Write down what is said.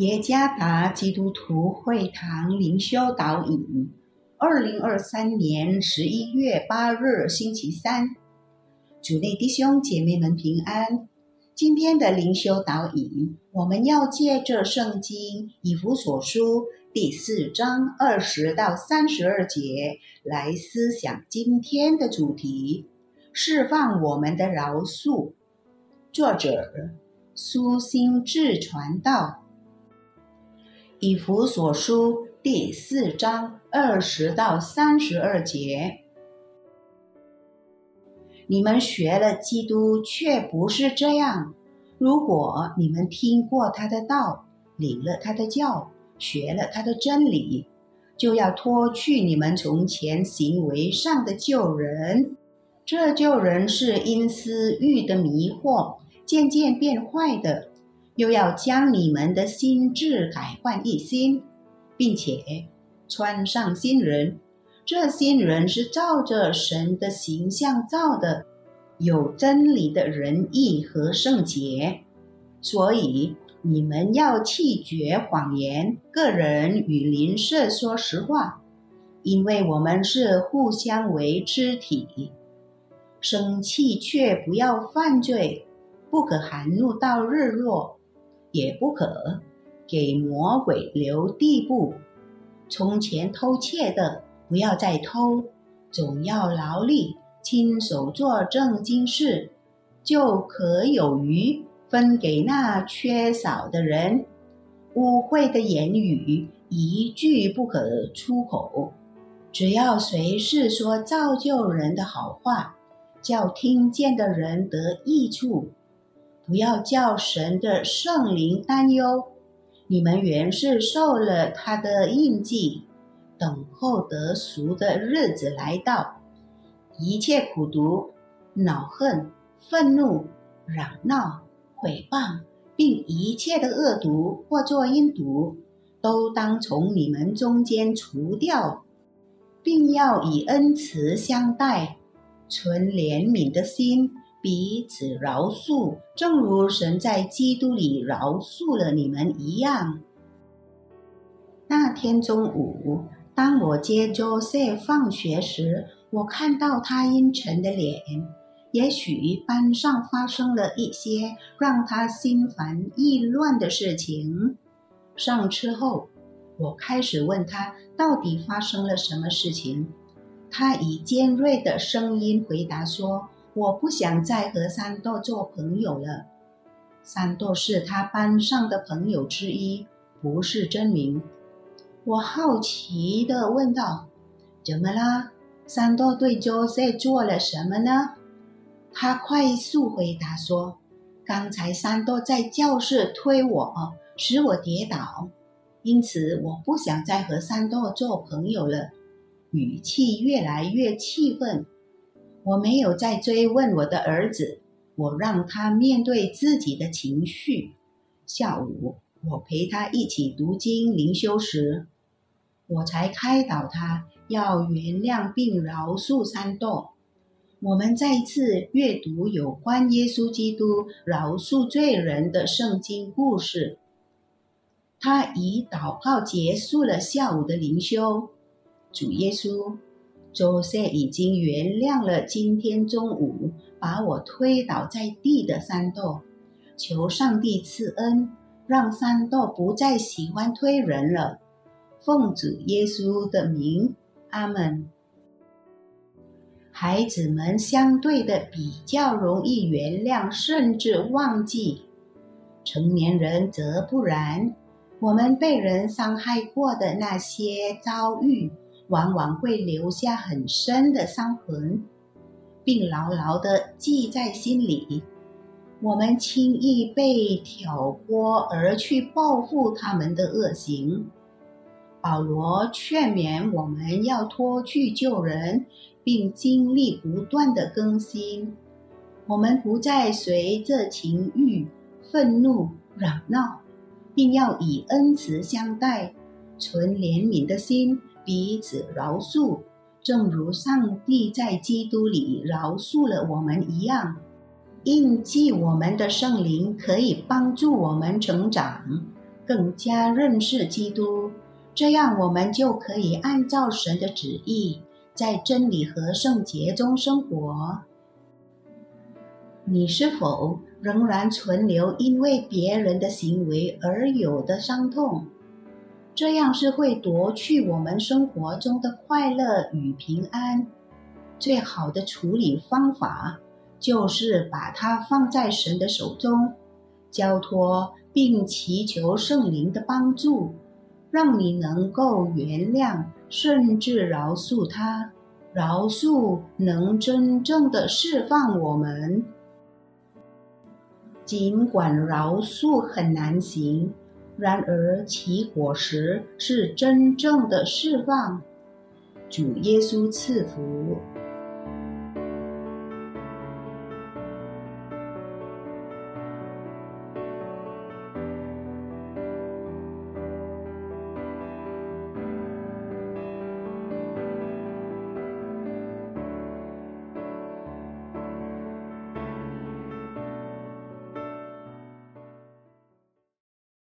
耶加达基督徒会堂灵修导引，二零二三年十一月八日星期三，主内弟兄姐妹们平安。今天的灵修导引，我们要借着圣经以弗所书第四章二十到三十二节来思想今天的主题：释放我们的饶恕。作者苏心志传道。以弗所书第四章二十到三十二节，你们学了基督，却不是这样。如果你们听过他的道，领了他的教，学了他的真理，就要脱去你们从前行为上的旧人。这旧人是因私欲的迷惑，渐渐变坏的。又要将你们的心智改换一新，并且穿上新人。这新人是照着神的形象造的，有真理的仁义和圣洁。所以你们要弃绝谎言，个人与邻舍说实话，因为我们是互相为肢体。生气却不要犯罪，不可含怒到日落。也不可给魔鬼留地步。从前偷窃的，不要再偷，总要劳力，亲手做正经事，就可有余分给那缺少的人。污秽的言语一句不可出口，只要随时说造就人的好话，叫听见的人得益处。不要叫神的圣灵担忧，你们原是受了他的印记，等候得赎的日子来到。一切苦毒、恼恨、愤怒、嚷闹、毁谤，并一切的恶毒或作阴毒，都当从你们中间除掉，并要以恩慈相待，存怜悯的心。彼此饶恕，正如神在基督里饶恕了你们一样。那天中午，当我接周塞放学时，我看到他阴沉的脸。也许班上发生了一些让他心烦意乱的事情。上车后，我开始问他到底发生了什么事情。他以尖锐的声音回答说。我不想再和三豆做朋友了。三豆是他班上的朋友之一，不是真名。我好奇地问道：“怎么了？三豆对 Jose 做了什么呢？”他快速回答说：“刚才三豆在教室推我，使我跌倒，因此我不想再和三豆做朋友了。”语气越来越气愤。我没有再追问我的儿子，我让他面对自己的情绪。下午，我陪他一起读经灵修时，我才开导他要原谅并饶恕三豆。我们再次阅读有关耶稣基督饶恕罪人的圣经故事。他以祷告结束了下午的灵修。主耶稣。周塞已经原谅了今天中午把我推倒在地的三豆，求上帝赐恩，让三豆不再喜欢推人了。奉主耶稣的名，阿门。孩子们相对的比较容易原谅，甚至忘记；成年人则不然。我们被人伤害过的那些遭遇。往往会留下很深的伤痕，并牢牢地记在心里。我们轻易被挑拨而去报复他们的恶行。保罗劝勉我们要脱去旧人，并经历不断的更新。我们不再随着情欲、愤怒、嚷闹，并要以恩慈相待，存怜悯的心。彼此饶恕，正如上帝在基督里饶恕了我们一样。印记我们的圣灵可以帮助我们成长，更加认识基督，这样我们就可以按照神的旨意，在真理和圣洁中生活。你是否仍然存留因为别人的行为而有的伤痛？这样是会夺去我们生活中的快乐与平安。最好的处理方法就是把它放在神的手中，交托并祈求圣灵的帮助，让你能够原谅甚至饶恕他。饶恕能真正的释放我们。尽管饶恕很难行，然而其果实是真正的释放。主耶稣赐福。